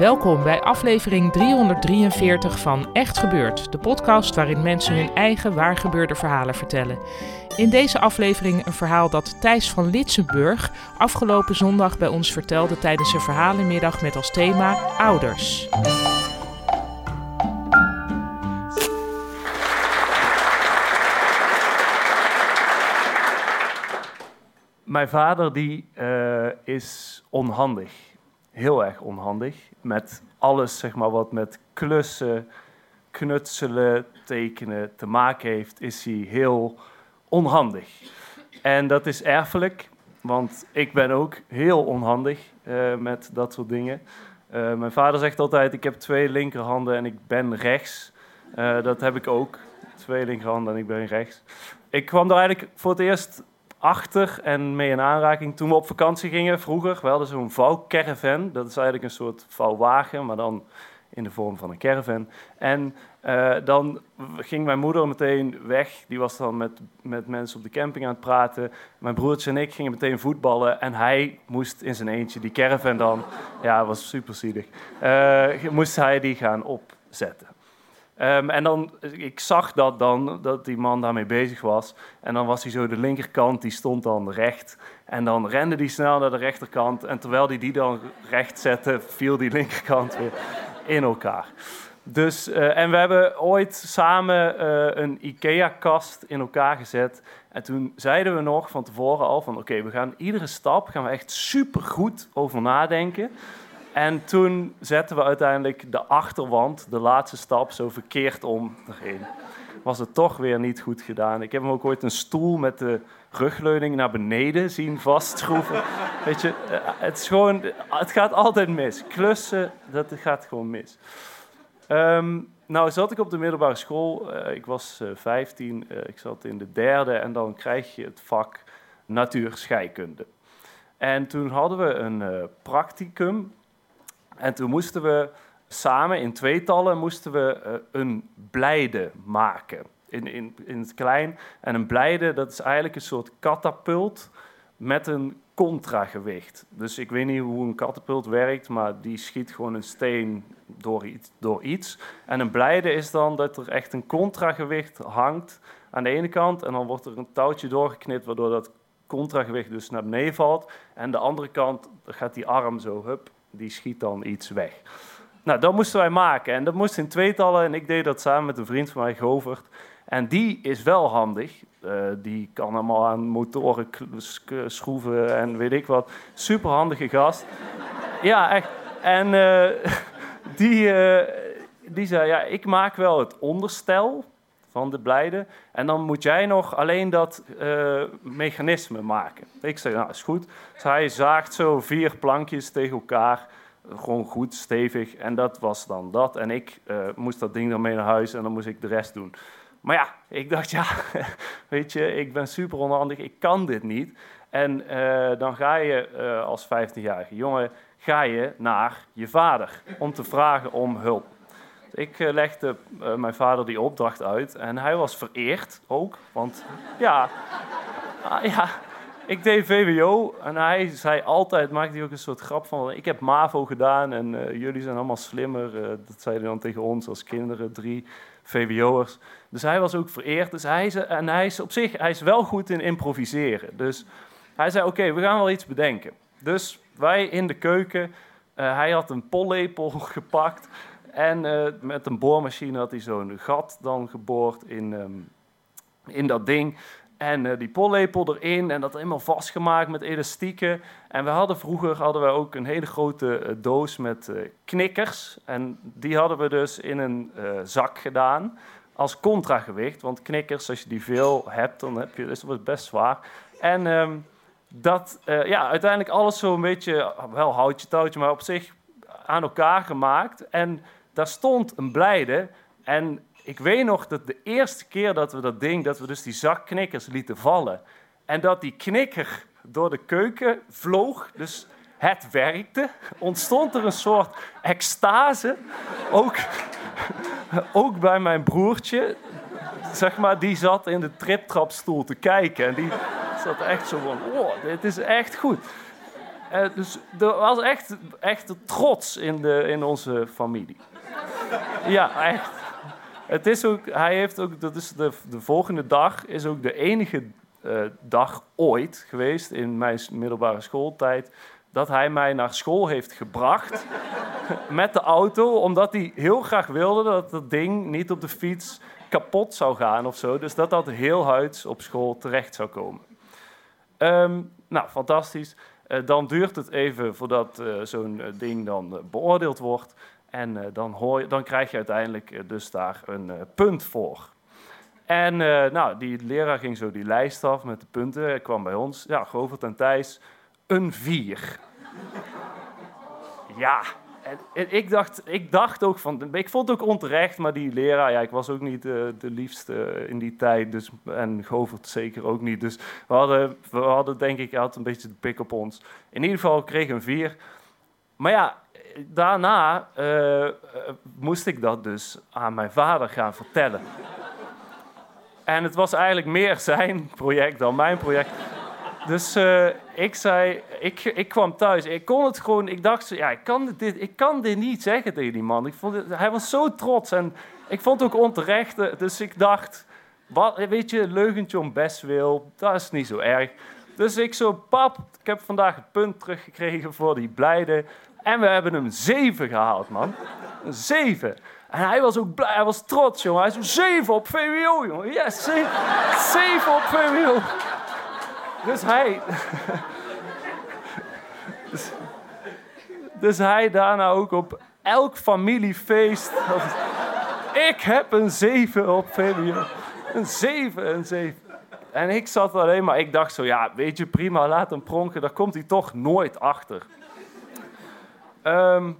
Welkom bij aflevering 343 van Echt Gebeurd, de podcast waarin mensen hun eigen waargebeurde verhalen vertellen. In deze aflevering een verhaal dat Thijs van Litsenburg afgelopen zondag bij ons vertelde tijdens een verhalenmiddag met als thema Ouders. Mijn vader die, uh, is onhandig heel erg onhandig. Met alles zeg maar, wat met klussen, knutselen, tekenen te maken heeft, is hij heel onhandig. En dat is erfelijk, want ik ben ook heel onhandig uh, met dat soort dingen. Uh, mijn vader zegt altijd: Ik heb twee linkerhanden en ik ben rechts. Uh, dat heb ik ook. Twee linkerhanden en ik ben rechts. Ik kwam er eigenlijk voor het eerst achter en mee in aanraking toen we op vakantie gingen vroeger. We hadden zo'n vouwcaravan. Dat is eigenlijk een soort vouwwagen, maar dan in de vorm van een caravan. En uh, dan ging mijn moeder meteen weg. Die was dan met, met mensen op de camping aan het praten. Mijn broertje en ik gingen meteen voetballen. En hij moest in zijn eentje die caravan dan... Ja, was super zielig. Uh, moest hij die gaan opzetten. Um, en dan, ik zag dat dan, dat die man daarmee bezig was. En dan was hij zo de linkerkant, die stond dan recht. En dan rende hij snel naar de rechterkant. En terwijl hij die dan recht zette, viel die linkerkant weer in elkaar. Dus, uh, en we hebben ooit samen uh, een IKEA-kast in elkaar gezet. En toen zeiden we nog van tevoren al van... oké, we gaan iedere stap gaan we echt super goed over nadenken... En toen zetten we uiteindelijk de achterwand, de laatste stap, zo verkeerd om erin. Was het toch weer niet goed gedaan. Ik heb hem ook ooit een stoel met de rugleuning naar beneden zien vastschroeven. Weet je, eh, het, is gewoon, het gaat altijd mis. Klussen, dat gaat gewoon mis. Um, nou zat ik op de middelbare school. Uh, ik was uh, 15, uh, ik zat in de derde en dan krijg je het vak natuurscheikunde. En toen hadden we een practicum en toen moesten we samen in tweetallen moesten we, uh, een blijde maken. In, in, in het klein. En een blijde, dat is eigenlijk een soort katapult met een contragewicht. Dus ik weet niet hoe een katapult werkt, maar die schiet gewoon een steen door iets. Door iets. En een blijde is dan dat er echt een contragewicht hangt aan de ene kant. En dan wordt er een touwtje doorgeknipt, waardoor dat contragewicht dus naar beneden valt. En de andere kant gaat die arm zo, hup, die schiet dan iets weg. Nou, dat moesten wij maken. En dat moest in tweetallen. En ik deed dat samen met een vriend van mij, Govert. En die is wel handig. Uh, die kan allemaal aan motoren schroeven en weet ik wat. Superhandige gast. ja, echt. En uh, die, uh, die zei, ja, ik maak wel het onderstel van de blijde. En dan moet jij nog alleen dat uh, mechanisme maken. Ik zei, nou, is goed. Dus hij zaagt zo vier plankjes tegen elkaar. Gewoon goed, stevig. En dat was dan dat. En ik uh, moest dat ding dan mee naar huis en dan moest ik de rest doen. Maar ja, ik dacht, ja, weet je, ik ben super onhandig. Ik kan dit niet. En uh, dan ga je als 15-jarige jongen ga je naar je vader om te vragen om hulp. Ik uh, legde uh, mijn vader die opdracht uit en hij was vereerd ook. Want ja, uh, ja, ik deed VWO en hij zei altijd, maakte hij ook een soort grap van... ik heb MAVO gedaan en eh, jullie zijn allemaal slimmer. dat zei hij dan tegen ons als kinderen, drie VWO'ers. Dus hij was ook vereerd. Dus hij, en hij is op zich hij is wel goed in improviseren. Dus hij zei, oké, we gaan wel iets bedenken. Dus wij in de keuken, hij had een pollepel gepakt... En uh, met een boormachine had hij zo'n gat dan geboord in, um, in dat ding. En eh, die pollepel erin en dat helemaal vastgemaakt met elastieken. En we hadden vroeger hadden we ook een hele grote eh, doos met eh, knikkers. En die hadden we dus in een zak gedaan als contragewicht. Want knikkers, als je die veel hebt, dan heb je, is dat best zwaar. En ehm, dat, ja, uiteindelijk alles zo'n beetje, wel houtje touwtje, maar op zich aan elkaar gemaakt. En daar stond een blijde. En ik weet nog dat de eerste keer dat we dat ding, dat we dus die zak knikkers lieten vallen. En dat die knikker door de keuken vloog, dus het werkte, ontstond er een soort extase. Ook, ook bij mijn broertje, zeg maar, die zat in de triptrapstoel te kijken. En die zat echt zo van, oh, dit is echt goed. Uh, dus er was echt, echt trots in, de, in onze familie. Ja, echt. Het is ook, hij heeft ook, dat is de, de volgende dag is ook de enige uh, dag ooit geweest in mijn middelbare schooltijd dat hij mij naar school heeft gebracht met de auto, omdat hij heel graag wilde dat dat ding niet op de fiets kapot zou gaan of zo. Dus dat dat heel huids op school terecht zou komen. Um, nou, fantastisch. Uh, dan duurt het even voordat uh, zo'n ding dan beoordeeld wordt. En dan, hoor je, dan krijg je uiteindelijk dus daar een punt voor. En nou, die leraar ging zo die lijst af met de punten. Hij kwam bij ons. Ja, Govert en Thijs, een vier. ja, ik, dacht, ik dacht ook van... Ik vond het ook onterecht, maar die leraar... Ja, ik was ook niet de liefste in die tijd. Dus, en Govert zeker ook niet. Dus we hadden, we hadden denk ik... Had een beetje de pik op ons. In ieder geval kreeg een vier. Maar ja, daarna uh, moest ik dat dus aan mijn vader gaan vertellen. En het was eigenlijk meer zijn project dan mijn project. Dus uh, ik zei, ik, ik kwam thuis. Ik kon het gewoon, ik dacht, ja, ik kan dit, ik kan dit niet zeggen tegen die man. Ik vond hij was zo trots en ik vond het ook onterecht. Dus ik dacht, wat, weet je, leugentje om best wil, dat is niet zo erg. Dus ik zo, pap, ik heb vandaag het punt teruggekregen voor die blijde. En we hebben hem zeven gehaald, man. Zeven. En hij was ook blij, hij was trots, jongen. Hij zei, zeven op VWO, jongen. Yes, zeven op VWO. Dus hij... Dus, hij daarna ook op elk familiefeest... Ik heb een zeven op VWO. Een zeven, een zeven. En ik zat alleen maar, ik dacht zo, ja, weet je, prima, laat hem pronken. Daar komt hij toch nooit achter. Um,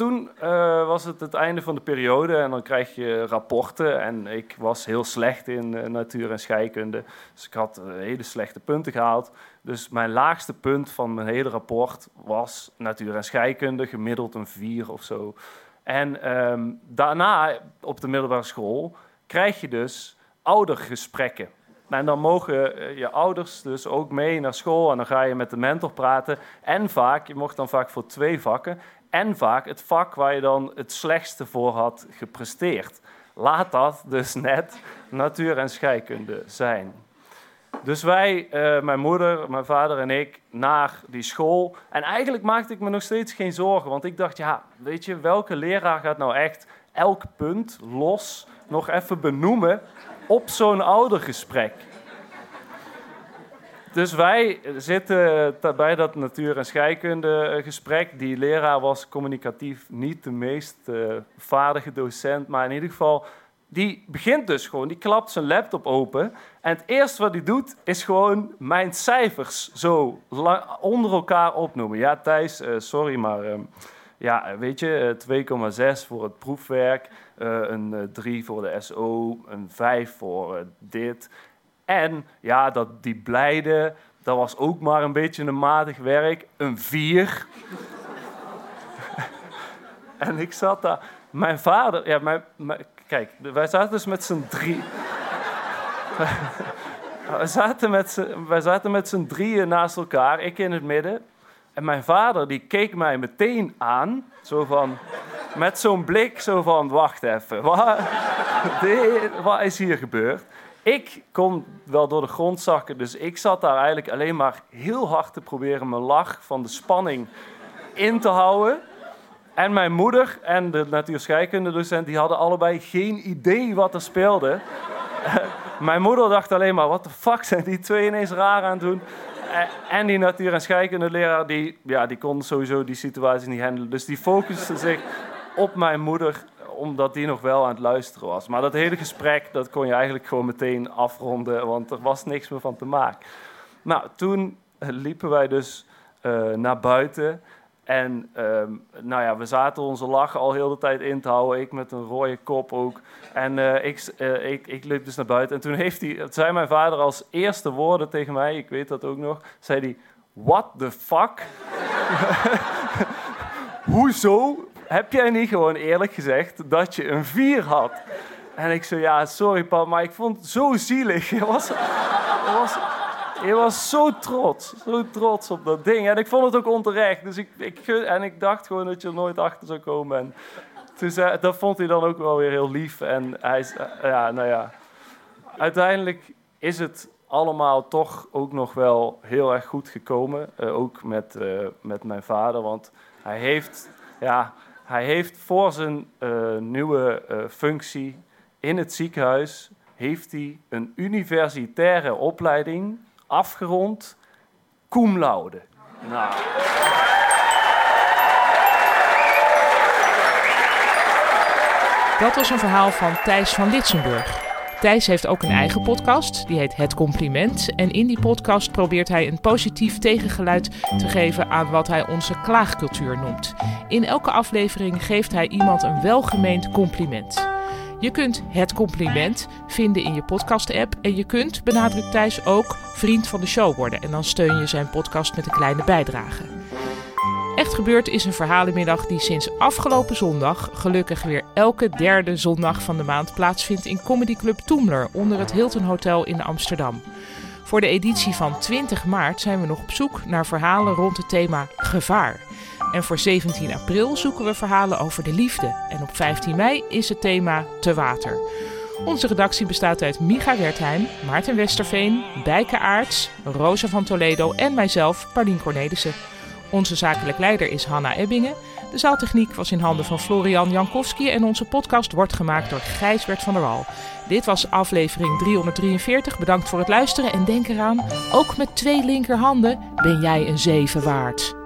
toen uh, was het het einde van de periode en dan krijg je rapporten. En ik was heel slecht in uh, natuur en scheikunde. Dus ik had uh, hele slechte punten gehaald. Dus mijn laagste punt van mijn hele rapport was natuur en scheikunde, gemiddeld een 4 of zo. En um, daarna op de middelbare school krijg je dus oudergesprekken. En dan mogen eh, je ouders dus ook mee naar school en dan ga je met de mentor praten. En vaak, je mocht dan vaak voor twee vakken, en vaak het vak waar je dan het slechtste voor had gepresteerd. Laat dat dus net natuur en scheikunde zijn. Dus wij, uh, mijn moeder, mijn vader en ik, naar die school. En eigenlijk maakte ik me nog steeds geen zorgen, want ik dacht, ja, weet je, welke leraar gaat nou echt elk punt los nog even benoemen op zo'n oudergesprek. Dus wij zitten bij dat natuur- en scheikunde gesprek. Die leraar was communicatief niet de meest uh, vaardige docent, maar in ieder geval, die begint dus gewoon, die klapt zijn laptop open. En het eerste wat hij doet, is gewoon mijn cijfers zo onder elkaar opnoemen. Ja, Thijs, uh, sorry, maar uh, ja, weet je, 2,6 voor het proefwerk. Uh, een 3 uh, voor de SO, een 5 voor dit. En ja, dat, die blijde, dat was ook maar een beetje een matig werk. Een 4. en ik zat daar. Mijn vader, ja, mijn, kijk, wij zaten dus met z'n drie. wij zaten met z'n drieën naast elkaar, ik in het midden. En mijn vader die keek mij meteen aan, zo van, met zo'n blik zo van, wacht even, wat, wat is hier gebeurd? Ik kon wel door de grond zakken, dus ik zat daar eigenlijk alleen maar heel hard te proberen mijn lach van de spanning in te houden. En mijn moeder en de natuurscheikunde docent, die hadden allebei geen idee wat er speelde. Mijn moeder dacht alleen maar, wat de fuck zijn die twee ineens raar aan het doen? En die natuur- en scheikunde leraar, die, ja, die kon sowieso die situatie niet handelen. Dus die focuste zich op mijn moeder, omdat die nog wel aan het luisteren was. Maar dat hele gesprek, dat kon je eigenlijk gewoon meteen afronden, want er was niks meer van te maken. Nou, toen liepen wij dus uh, naar buiten. En ehm, nou ja, we zaten onze lachen al heel de tijd in te houden. Ik met een rode kop ook. En uh, ik, uh, ik, ik liep dus naar buiten. En toen heeft hij, zei mijn vader als eerste woorden tegen mij, ik weet dat ook nog, zei hij, what the fuck? Hoezo heb jij niet gewoon eerlijk gezegd dat je een vier had? En ik zei, ja, sorry pap, maar ik vond het zo zielig. Was, was, je was zo trots, zo trots op dat ding. En ik vond het ook onterecht. Dus ik, ik, en ik dacht gewoon dat je er nooit achter zou komen. En dat vond hij dan ook wel weer heel lief. En hij, ja, nou ja. Uiteindelijk is het allemaal toch ook nog wel heel erg goed gekomen. Uh, ook met, uh, met mijn vader. Want hij heeft, ja, hij heeft voor zijn nieuwe functie in het ziekenhuis... heeft hij een universitaire opleiding afgerond, cum. Nou. Dat was een verhaal van Thijs van Litsenburg. Thijs heeft ook een eigen podcast, die heet Het Compliment. En in die podcast probeert hij een positief tegengeluid te geven aan wat hij onze klaagcultuur noemt. In elke aflevering geeft hij iemand een welgemeend compliment. Je kunt het compliment vinden in je podcast-app. En je kunt, benadrukt Thijs, ook vriend van de show worden. En dan steun je zijn podcast met een kleine bijdrage. Echt gebeurd is een verhalenmiddag die sinds afgelopen zondag, gelukkig weer elke derde zondag van de maand, plaatsvindt in Comedy Club Toemler onder het Hilton Hotel in Amsterdam. Voor de editie van 20 maart zijn we nog op zoek naar verhalen rond het thema gevaar. En voor 17 april zoeken we verhalen over de liefde. En op 15 mei is het thema te water. Onze redactie bestaat uit Micha Wertheim, Maarten Westerveen, Bijke Aarts, Rosa van Toledo en mijzelf, Paulien Cornelissen. Onze zakelijk leider is Hanna Ebbingen. De zaaltechniek was in handen van Florian Jankowski en onze podcast wordt gemaakt door Gijsbert van der Wal. Dit was aflevering 343. Bedankt voor het luisteren en denk eraan, ook met twee linkerhanden ben jij een zeven waard.